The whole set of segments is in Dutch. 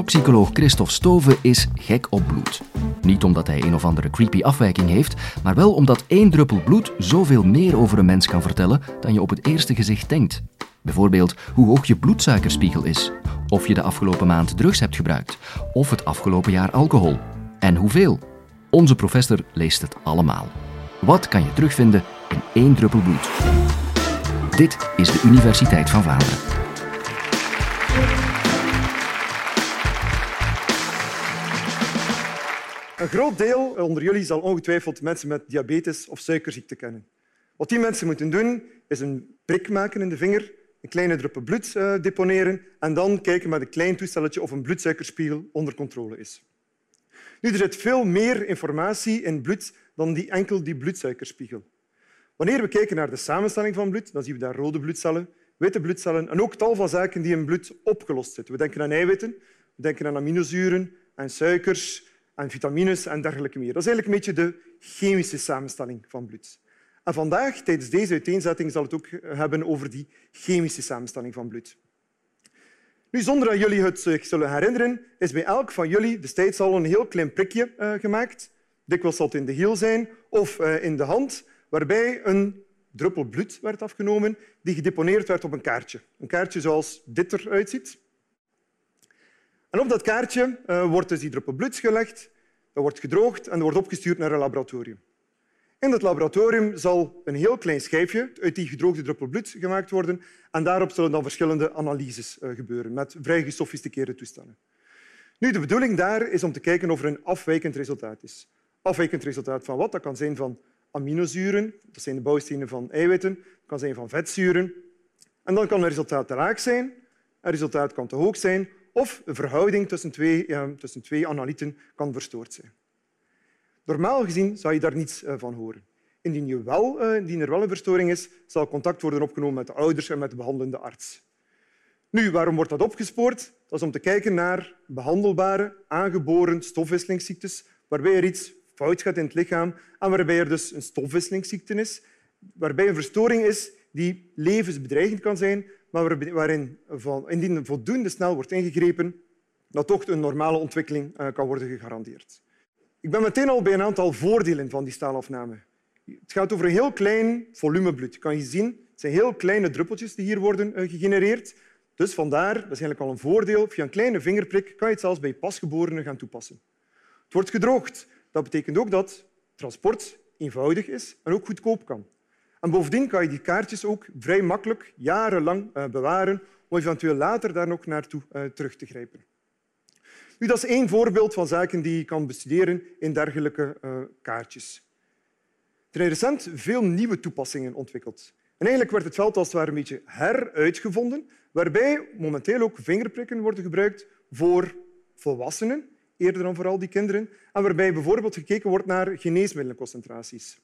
Toxicoloog Christophe Stove is gek op bloed. Niet omdat hij een of andere creepy afwijking heeft, maar wel omdat één druppel bloed zoveel meer over een mens kan vertellen dan je op het eerste gezicht denkt. Bijvoorbeeld hoe hoog je bloedsuikerspiegel is, of je de afgelopen maand drugs hebt gebruikt, of het afgelopen jaar alcohol. En hoeveel? Onze professor leest het allemaal. Wat kan je terugvinden in één druppel bloed? Dit is de Universiteit van Vlaanderen. Een groot deel onder jullie zal ongetwijfeld mensen met diabetes of suikerziekte kennen. Wat die mensen moeten doen, is een prik maken in de vinger, een kleine druppel bloed uh, deponeren en dan kijken met een klein toestelletje of een bloedsuikerspiegel onder controle is. Nu, er zit veel meer informatie in bloed dan die enkel die bloedsuikerspiegel. Wanneer we kijken naar de samenstelling van bloed, dan zien we daar rode bloedcellen, witte bloedcellen en ook tal van zaken die in bloed opgelost zitten. We denken aan eiwitten, we denken aan aminozuren, aan suikers, aan vitamines en dergelijke meer. Dat is eigenlijk een beetje de chemische samenstelling van bloed. En vandaag, tijdens deze uiteenzetting, zal het ook hebben over die chemische samenstelling van bloed. Nu, zonder dat jullie het zich zullen herinneren, is bij elk van jullie destijds al een heel klein prikje uh, gemaakt. Dikwijls zal het in de hiel zijn of uh, in de hand, waarbij een druppel bloed werd afgenomen die gedeponeerd werd op een kaartje. Een kaartje zoals dit eruit ziet. En op dat kaartje uh, wordt dus die druppel bloed gelegd, dat wordt gedroogd en dat wordt opgestuurd naar een laboratorium. In dat laboratorium zal een heel klein schijfje uit die gedroogde druppel bloed gemaakt worden en daarop zullen dan verschillende analyses uh, gebeuren met vrij gesofisticeerde toestellen. Nu, de bedoeling daar is om te kijken of er een afwijkend resultaat is. Afwijkend resultaat van wat? Dat kan zijn van aminozuren, dat zijn de bouwstenen van eiwitten, dat kan zijn van vetzuren. En dan kan een resultaat te laag zijn, een resultaat kan te hoog zijn of een verhouding tussen twee, tussen twee analyten kan verstoord zijn. Normaal gezien zou je daar niets eh, van horen. Indien, je wel, eh, indien er wel een verstoring is, zal contact worden opgenomen met de ouders en met de behandelende arts. Nu, waarom wordt dat opgespoord? Dat is om te kijken naar behandelbare, aangeboren stofwisselingsziektes, waarbij er iets fout gaat in het lichaam en waarbij er dus een stofwisselingsziekte is, waarbij een verstoring is die levensbedreigend kan zijn, maar waarin indien voldoende snel wordt ingegrepen, dat toch een normale ontwikkeling eh, kan worden gegarandeerd. Ik ben meteen al bij een aantal voordelen van die staalafname. Het gaat over een heel klein volume bloed. Kan je zien, het zijn heel kleine druppeltjes die hier worden eh, gegenereerd. Dus vandaar, dat al een voordeel, via een kleine vingerprik kan je het zelfs bij pasgeborenen gaan toepassen. Het wordt gedroogd. Dat betekent ook dat transport eenvoudig is en ook goedkoop kan. En bovendien kan je die kaartjes ook vrij makkelijk jarenlang eh, bewaren om eventueel later daar nog naartoe eh, terug te grijpen. Nu, dat is één voorbeeld van zaken die je kan bestuderen in dergelijke uh, kaartjes. Er zijn recent veel nieuwe toepassingen ontwikkeld. En eigenlijk werd het veld als het ware een beetje heruitgevonden, waarbij momenteel ook vingerprikken worden gebruikt voor volwassenen, eerder dan vooral die kinderen, en waarbij bijvoorbeeld gekeken wordt naar geneesmiddelenconcentraties.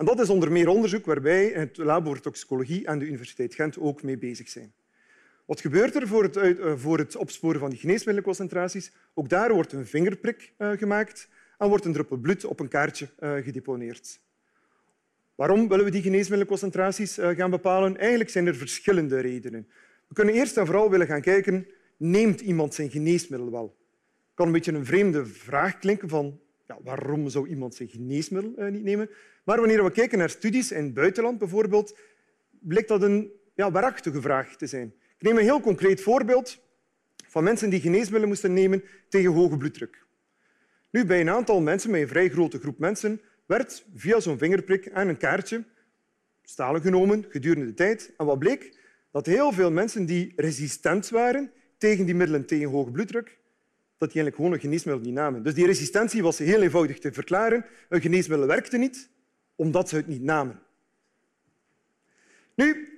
En dat is onder meer onderzoek waarbij het Labo voor Toxicologie en de Universiteit Gent ook mee bezig zijn. Wat gebeurt er voor het, eh, voor het opsporen van die geneesmiddelenconcentraties? Ook daar wordt een vingerprik uh, gemaakt en wordt een druppel bloed op een kaartje uh, gedeponeerd. Waarom willen we die geneesmiddelenconcentraties gaan bepalen? Eigenlijk zijn er verschillende redenen. We kunnen eerst en vooral willen gaan kijken, neemt iemand zijn geneesmiddel wel? Het kan een beetje een vreemde vraag klinken van ja, waarom zou iemand zijn geneesmiddel niet nemen? Maar wanneer we kijken naar studies in het buitenland bijvoorbeeld, blijkt dat een ja, waarachtige vraag te zijn. Ik neem een heel concreet voorbeeld van mensen die geneesmiddelen moesten nemen tegen hoge bloeddruk. Nu, bij een aantal mensen, met een vrij grote groep mensen, werd via zo'n vingerprik en een kaartje stalen genomen gedurende de tijd. En wat bleek? Dat heel veel mensen die resistent waren tegen die middelen tegen hoge bloeddruk, dat die eigenlijk gewoon een geneesmiddel niet namen. Dus die resistentie was heel eenvoudig te verklaren. Een geneesmiddel werkte niet, omdat ze het niet namen. Nu,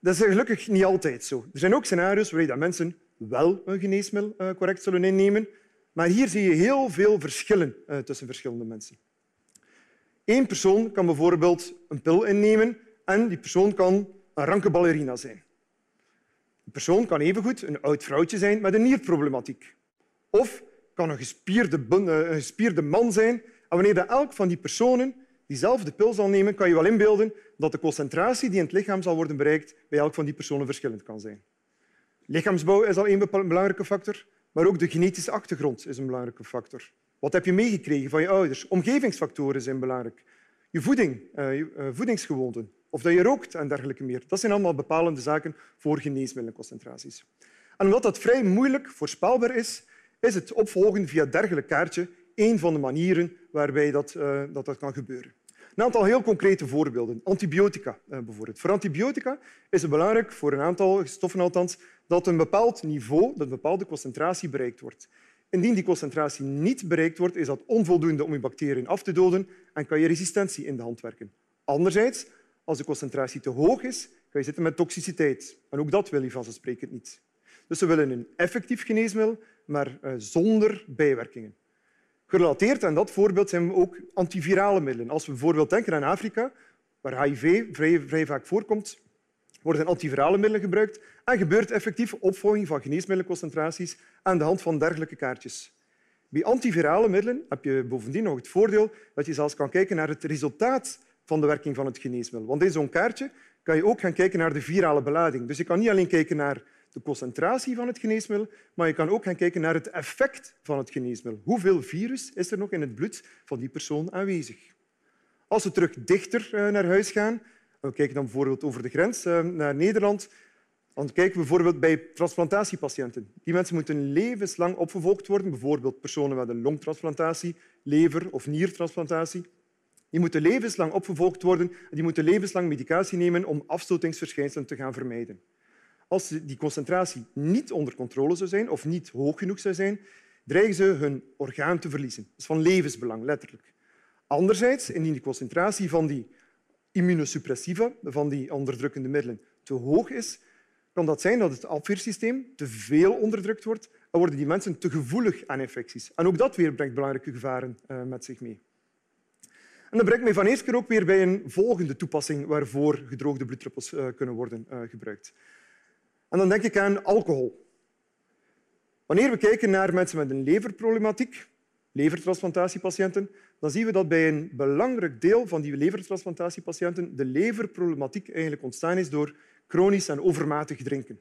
dat is gelukkig niet altijd zo. Er zijn ook scenario's waarin mensen wel een geneesmiddel eh, correct zullen innemen. Maar hier zie je heel veel verschillen eh, tussen verschillende mensen. Eén persoon kan bijvoorbeeld een pil innemen en die persoon kan een ranke ballerina zijn. Een persoon kan evengoed een oud vrouwtje zijn met een nierproblematiek. Of kan een gespierde, eh, een gespierde man zijn. En wanneer elk van die personen diezelfde pil zal nemen, kan je wel inbeelden dat de concentratie die in het lichaam zal worden bereikt bij elk van die personen verschillend kan zijn. Lichaamsbouw is al een belangrijke factor, Maar ook de genetische achtergrond is een belangrijke factor. Wat heb je meegekregen van je ouders? Omgevingsfactoren zijn belangrijk. Je voeding, uh, je, uh, voedingsgewoonten, of dat je rookt en dergelijke meer. Dat zijn allemaal bepalende zaken voor geneesmiddelenconcentraties. En omdat dat vrij moeilijk voorspelbaar is, is het opvolgen via dergelijk kaartje een van de manieren waarbij dat, uh, dat, dat kan gebeuren. Een aantal heel concrete voorbeelden. Antibiotica bijvoorbeeld. Voor antibiotica is het belangrijk, voor een aantal stoffen althans, dat een bepaald niveau, dat een bepaalde concentratie bereikt wordt. Indien die concentratie niet bereikt wordt, is dat onvoldoende om je bacteriën af te doden en kan je resistentie in de hand werken. Anderzijds, als de concentratie te hoog is, ga je zitten met toxiciteit. En ook dat wil je vanzelfsprekend niet. Dus we willen een effectief geneesmiddel, maar eh, zonder bijwerkingen. Gerelateerd aan dat voorbeeld zijn ook antivirale middelen. Als we bijvoorbeeld denken aan Afrika, waar HIV vrij, vrij vaak voorkomt, worden antivirale middelen gebruikt en gebeurt effectief opvolging van geneesmiddelenconcentraties aan de hand van dergelijke kaartjes. Bij antivirale middelen heb je bovendien nog het voordeel dat je zelfs kan kijken naar het resultaat van de werking van het geneesmiddel. Want in zo'n kaartje kan je ook gaan kijken naar de virale belading. Dus je kan niet alleen kijken naar de concentratie van het geneesmiddel, maar je kan ook gaan kijken naar het effect van het geneesmiddel. Hoeveel virus is er nog in het bloed van die persoon aanwezig? Als we terug dichter eh, naar huis gaan, we kijken dan bijvoorbeeld over de grens eh, naar Nederland, dan kijken we bijvoorbeeld bij transplantatiepatiënten. Die mensen moeten levenslang opgevolgd worden, bijvoorbeeld personen met een longtransplantatie, lever- of niertransplantatie. Die moeten levenslang opgevolgd worden en die moeten levenslang medicatie nemen om afstotingsverschijnselen te gaan vermijden. Als die concentratie niet onder controle zou zijn of niet hoog genoeg zou zijn, dreigen ze hun orgaan te verliezen. Dat is van levensbelang, letterlijk. Anderzijds, indien de concentratie van die immunosuppressiva, van die onderdrukkende middelen, te hoog is, kan dat zijn dat het afweersysteem te veel onderdrukt wordt en worden die mensen te gevoelig aan infecties. En ook dat weer brengt belangrijke gevaren uh, met zich mee. En dat brengt mij van eerst keer ook weer bij een volgende toepassing waarvoor gedroogde bloeddruppels uh, kunnen worden uh, gebruikt. En dan denk ik aan alcohol. Wanneer we kijken naar mensen met een leverproblematiek, levertransplantatiepatiënten, dan zien we dat bij een belangrijk deel van die levertransplantatiepatiënten de leverproblematiek eigenlijk ontstaan is door chronisch en overmatig drinken.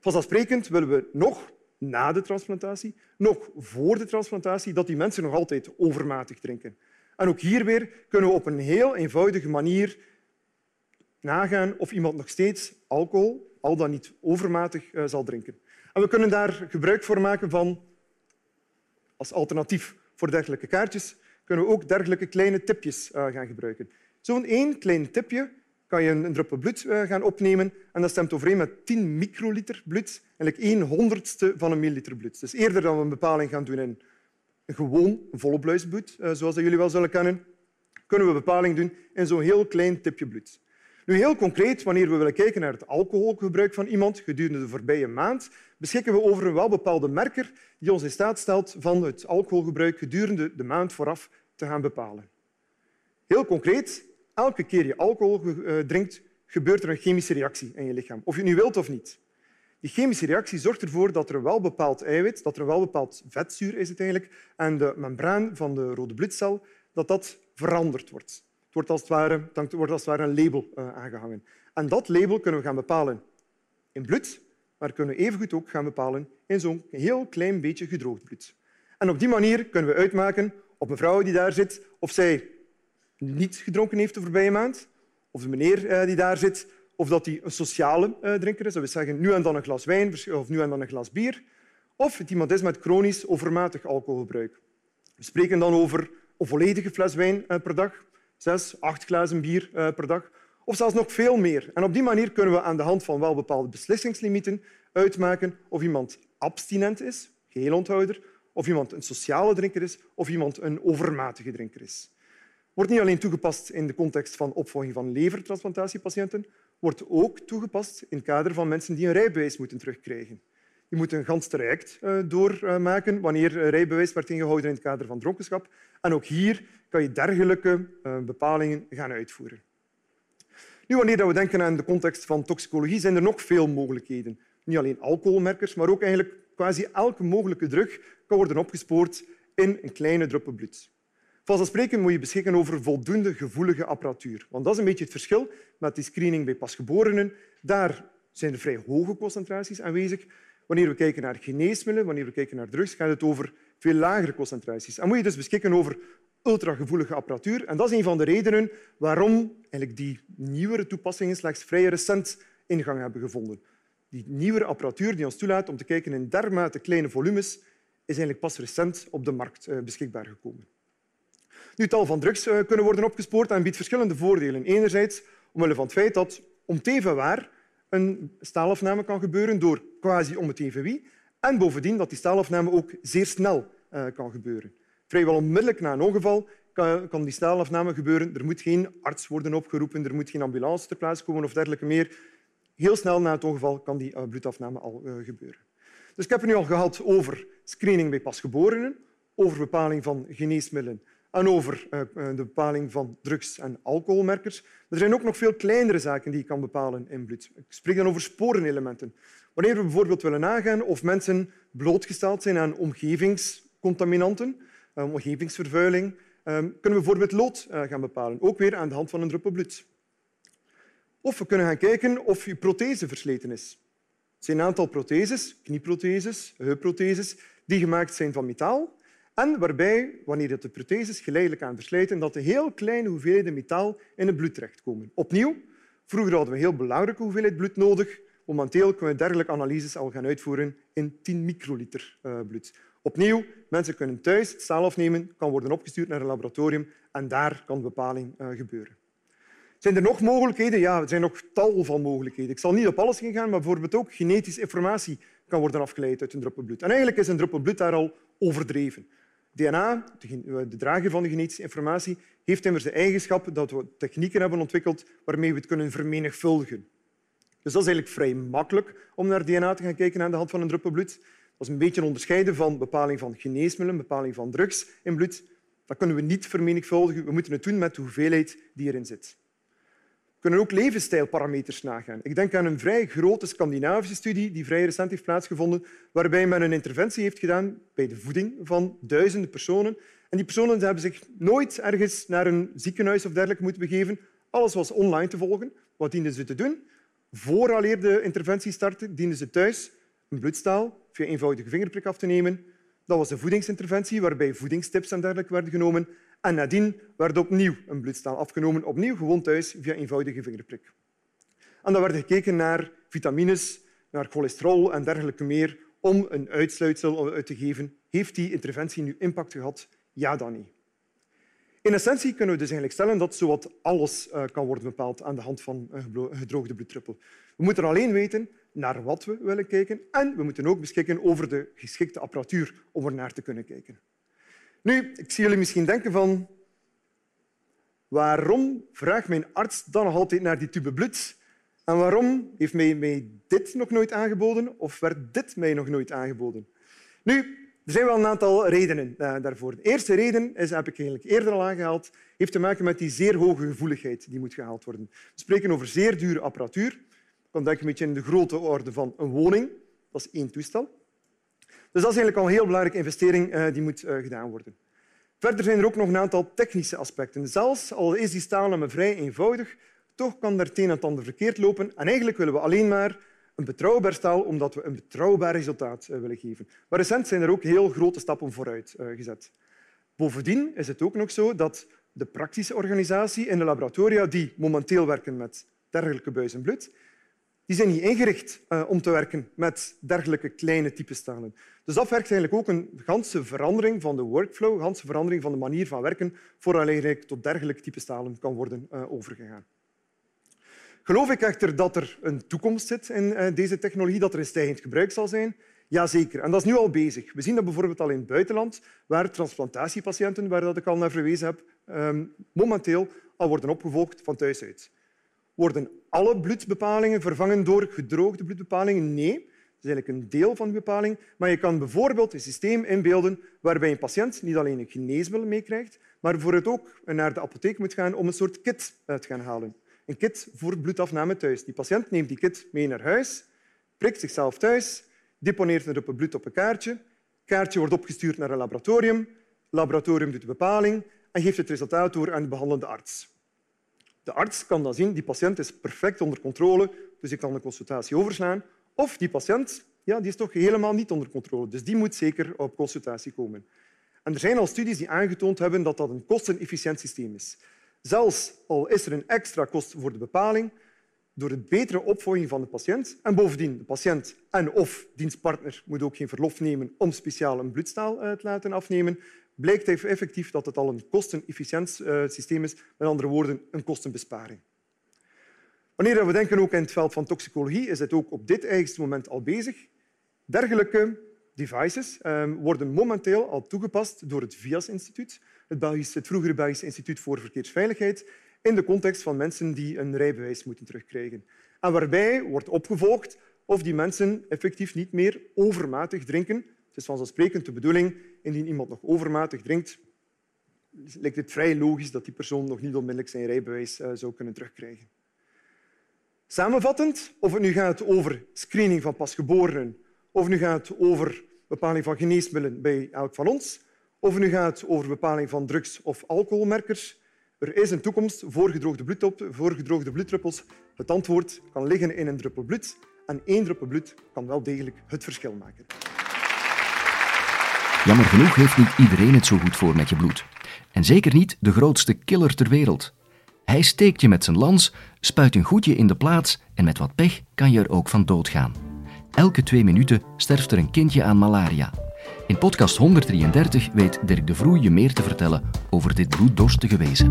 Vanzelfsprekend willen we nog na de transplantatie, nog voor de transplantatie, dat die mensen nog altijd overmatig drinken. En ook hier weer kunnen we op een heel eenvoudige manier nagaan of iemand nog steeds alcohol, al dan niet overmatig, uh, zal drinken. En we kunnen daar gebruik voor maken van, als alternatief voor dergelijke kaartjes, kunnen we ook dergelijke kleine tipjes uh, gaan gebruiken. Zo'n één klein tipje kan je een druppel bloed eh, gaan opnemen en dat stemt overeen met 10 microliter bloed, eigenlijk 1 honderdste van een milliliter bloed. Dus eerder dan we een bepaling gaan doen in gewoon volle bloed, zoals dat jullie wel zullen kennen, kunnen we bepaling doen in zo'n heel klein tipje bloed. Nu, heel concreet, wanneer we willen kijken naar het alcoholgebruik van iemand gedurende de voorbije maand, beschikken we over een welbepaalde merker die ons in staat stelt van het alcoholgebruik gedurende de maand vooraf te gaan bepalen. Heel concreet, elke keer je alcohol eh, drinkt, gebeurt er een chemische reactie in je lichaam, of je nu wilt of niet. Die chemische reactie zorgt ervoor dat er een welbepaald eiwit, dat er een welbepaald vetzuur is het eigenlijk, en de membraan van de rode bloedcel, dat dat veranderd wordt. Het wordt als het ware, wordt als het ware een label uh, aangehangen. En dat label kunnen we gaan bepalen in bloed, maar kunnen we evengoed ook gaan bepalen in zo'n heel klein beetje gedroogd bloed. En op die manier kunnen we uitmaken op een vrouw die daar zit of zij niet gedronken heeft de voorbije maand, of de meneer eh, die daar zit, of dat hij een sociale eh, drinker is. Dat wil zeggen nu en dan een glas wijn of nu en dan een glas bier. Of het iemand is met chronisch overmatig alcoholgebruik. We spreken dan over een volledige fles wijn eh, per dag, zes, acht glazen bier per dag, of zelfs nog veel meer. En op die manier kunnen we aan de hand van wel bepaalde beslissingslimieten uitmaken of iemand abstinent is, geheel onthouder, of iemand een sociale drinker is of iemand een overmatige drinker is wordt niet alleen toegepast in de context van opvolging van levertransplantatiepatiënten, wordt ook toegepast in het kader van mensen die een rijbewijs moeten terugkrijgen. Die moeten een gans traject eh, doormaken wanneer rijbewijs werd ingehouden in het kader van dronkenschap. En ook hier kan je dergelijke eh, bepalingen gaan uitvoeren. Nu, wanneer we denken aan de context van toxicologie, zijn er nog veel mogelijkheden. Niet alleen alcoholmerkers, maar ook eigenlijk quasi elke mogelijke drug kan worden opgespoord in een kleine druppel bloed. Vanzelfsprekend moet je beschikken over voldoende gevoelige apparatuur. Want dat is een beetje het verschil met die screening bij pasgeborenen. Daar zijn er vrij hoge concentraties aanwezig. Wanneer we kijken naar geneesmiddelen, wanneer we kijken naar drugs, gaat het over veel lagere concentraties. En moet je dus beschikken over ultragevoelige apparatuur. En dat is een van de redenen waarom eigenlijk die nieuwere toepassingen slechts vrij recent ingang hebben gevonden. Die nieuwere apparatuur die ons toelaat om te kijken in dermate kleine volumes, is eigenlijk pas recent op de markt eh, beschikbaar gekomen. Nu, tal van drugs eh, kunnen worden opgespoord en biedt verschillende voordelen. Enerzijds omwille van het feit dat om het even waar een staalafname kan gebeuren door quasi om het even wie. En bovendien dat die staalafname ook zeer snel uh, kan gebeuren. Vrijwel onmiddellijk na een ongeval kan, die staalafname gebeuren. Er moet geen arts worden opgeroepen, er moet geen ambulance ter plaatse komen of dergelijke meer. Heel snel na het ongeval kan die uh, bloedafname al gebeuren. Dus ik heb het nu al gehad over screening bij pasgeborenen, over bepaling van geneesmiddelen en over uh, de bepaling van drugs- en alcoholmerkers. Er zijn ook nog veel kleinere zaken die je kan bepalen in bloed. Ik spreek dan over sporenelementen. Wanneer we bijvoorbeeld willen nagaan of mensen blootgesteld zijn aan omgevingscontaminanten, omgevingsvervuiling, kunnen we bijvoorbeeld lood gaan bepalen, ook weer aan de hand van een druppel bloed. Of we kunnen gaan kijken of je prothese versleten is. Er zijn een aantal protheses, knieprotheses, heupprotheses, die gemaakt zijn van metaal en waarbij, wanneer de protheses geleidelijk aan verslijten, dat er heel kleine hoeveelheden metaal in het bloed terechtkomen. Opnieuw, vroeger hadden we heel belangrijke hoeveelheid bloed nodig. Momenteel kunnen we dergelijke analyses al gaan uitvoeren in 10 microliter eh, bloed. Opnieuw, mensen kunnen thuis staal afnemen, kan worden opgestuurd naar een laboratorium en daar kan de bepaling uh, gebeuren. Zijn er nog mogelijkheden? Ja, er zijn nog tal van mogelijkheden. Ik zal niet op alles ingaan, maar bijvoorbeeld ook genetische informatie kan worden afgeleid uit een druppel bloed. En eigenlijk is een druppel bloed daar al overdreven. DNA, de drager van de genetische informatie, heeft immers de eigenschap dat we technieken hebben ontwikkeld waarmee we het kunnen vermenigvuldigen. Dus dat is eigenlijk vrij makkelijk om naar DNA te gaan kijken aan de hand van een druppel bloed. Dat is een beetje onderscheiden van bepaling van geneesmiddelen, bepaling van drugs in bloed. Dat kunnen we niet vermenigvuldigen. We moeten het doen met de hoeveelheid die erin zit. Kunnen ook levensstijlparameters nagaan. Ik denk aan een vrij grote Scandinavische studie die vrij recent heeft plaatsgevonden, waarbij men een interventie heeft gedaan bij de voeding van duizenden personen. En die personen hebben zich nooit ergens naar een ziekenhuis of dergelijke moeten begeven. Alles was online te volgen. Wat dienden ze te doen? Vooraleer de interventie startte, dienden ze thuis een bloedstaal via eenvoudige vingerprik af te nemen. Dat was een voedingsinterventie waarbij voedingstips en dergelijke werden genomen. En nadien werd opnieuw een bloedstaal afgenomen, opnieuw gewoon thuis via eenvoudige vingerprik. En dan werd gekeken naar vitamines, naar cholesterol en dergelijke meer om een uitsluitsel uit te geven. Heeft die interventie nu impact gehad? Ja, dan niet. In essentie kunnen we dus eigenlijk stellen dat zowat alles eh, kan worden bepaald aan de hand van een gedroogde bloeddruppel. We moeten alleen weten naar wat we willen kijken en we moeten ook beschikken over de geschikte apparatuur om er naar te kunnen kijken. Nu, ik zie jullie misschien denken van waarom vraagt mijn arts dan nog altijd naar die tube bloed? En waarom heeft mij, mij dit nog nooit aangeboden of werd dit mij nog nooit aangeboden? Nu, er zijn wel een aantal redenen uh, daarvoor. De eerste reden is, heb ik eigenlijk eerder al aangehaald, heeft te maken met die zeer hoge gevoeligheid die moet gehaald worden. We spreken over zeer dure apparatuur. Je kan denken een beetje in de grote orde van een woning. Dat is één toestel. Dus dat is eigenlijk al een heel belangrijke investering uh, die moet uh, gedaan worden. Verder zijn er ook nog een aantal technische aspecten. Zelfs al is die staalname vrij eenvoudig, toch kan er het een en ander verkeerd lopen. En eigenlijk willen we alleen maar een betrouwbaar staal omdat we een betrouwbaar resultaat uh, willen geven. Maar recent zijn er ook heel grote stappen vooruit gezet. Bovendien is het ook nog zo dat de praktische organisatie in de laboratoria die momenteel werken met dergelijke bloed, die zijn niet ingericht uh, om te werken met dergelijke kleine type stalen. Dus dat vergt eigenlijk ook een ganse verandering van de workflow, een ganse verandering van de manier van werken, eigenlijk tot dergelijke type stalen kan worden uh, overgegaan. Geloof ik echter dat er een toekomst zit in uh, deze technologie, dat er een stijgend gebruik zal zijn? Jazeker. En dat is nu al bezig. We zien dat bijvoorbeeld al in het buitenland, waar transplantatiepatiënten, waar dat ik al naar verwezen heb, um, momenteel al worden opgevolgd van thuis uit. Worden alle bloedbepalingen vervangen door gedroogde bloedbepalingen? Nee. Dat is eigenlijk een deel van de bepaling. Maar je kan bijvoorbeeld een systeem inbeelden waarbij een patiënt niet alleen een geneesmiddel meekrijgt, maar voor het ook naar de apotheek moet gaan om een soort kit uit te gaan halen. Een kit voor bloedafname thuis. Die patiënt neemt die kit mee naar huis, prikt zichzelf thuis, deponeert een druppel bloed op een kaartje. Het kaartje wordt opgestuurd naar een laboratorium. Het laboratorium doet de bepaling en geeft het resultaat door aan de behandelende arts. De arts kan dan zien die patiënt is perfect onder controle, dus ik kan de consultatie overslaan. Of die patiënt ja, die is toch helemaal niet onder controle. Dus die moet zeker op consultatie komen. En er zijn al studies die aangetoond hebben dat dat een kostenefficiënt systeem is. Zelfs al is er een extra kost voor de bepaling, door de betere opvolging van de patiënt. En bovendien, de patiënt en of dienstpartner moet ook geen verlof nemen om speciaal een bloedstaal eh, te laten afnemen, blijkt effectief dat het al een kostenefficiënt eh, systeem is. Met andere woorden, een kostenbesparing. Wanneer we denken ook in het veld van toxicologie, is het ook op dit eigenste moment al bezig. Dergelijke devices ehm, worden momenteel al toegepast door het VIAS-instituut, het, Belgisch, het vroegere Belgisch Instituut voor Verkeersveiligheid, in de context van mensen die een rijbewijs moeten terugkrijgen. En waarbij wordt opgevolgd of die mensen effectief niet meer overmatig drinken. Het is vanzelfsprekend de bedoeling, indien iemand nog overmatig drinkt, lijkt het vrij logisch dat die persoon nog niet onmiddellijk zijn rijbewijs eh, zou kunnen terugkrijgen. Samenvattend, of het nu gaat over screening van pasgeborenen, of het nu gaat over bepaling van geneesmiddelen bij elk van ons, of het nu gaat over bepaling van drugs- of alcoholmerkers, er is een toekomst voor gedroogde, bloed voor gedroogde bloeddruppels. Het antwoord kan liggen in een druppel bloed. En één druppel bloed kan wel degelijk het verschil maken. Jammer genoeg heeft niet iedereen het zo goed voor met je bloed. En zeker niet de grootste killer ter wereld. Hij steekt je met zijn lans, spuit een goedje in de plaats en met wat pech kan je er ook van doodgaan. Elke twee minuten sterft er een kindje aan malaria. In podcast 133 weet Dirk de Vroei je meer te vertellen over dit bloeddorstige wezen.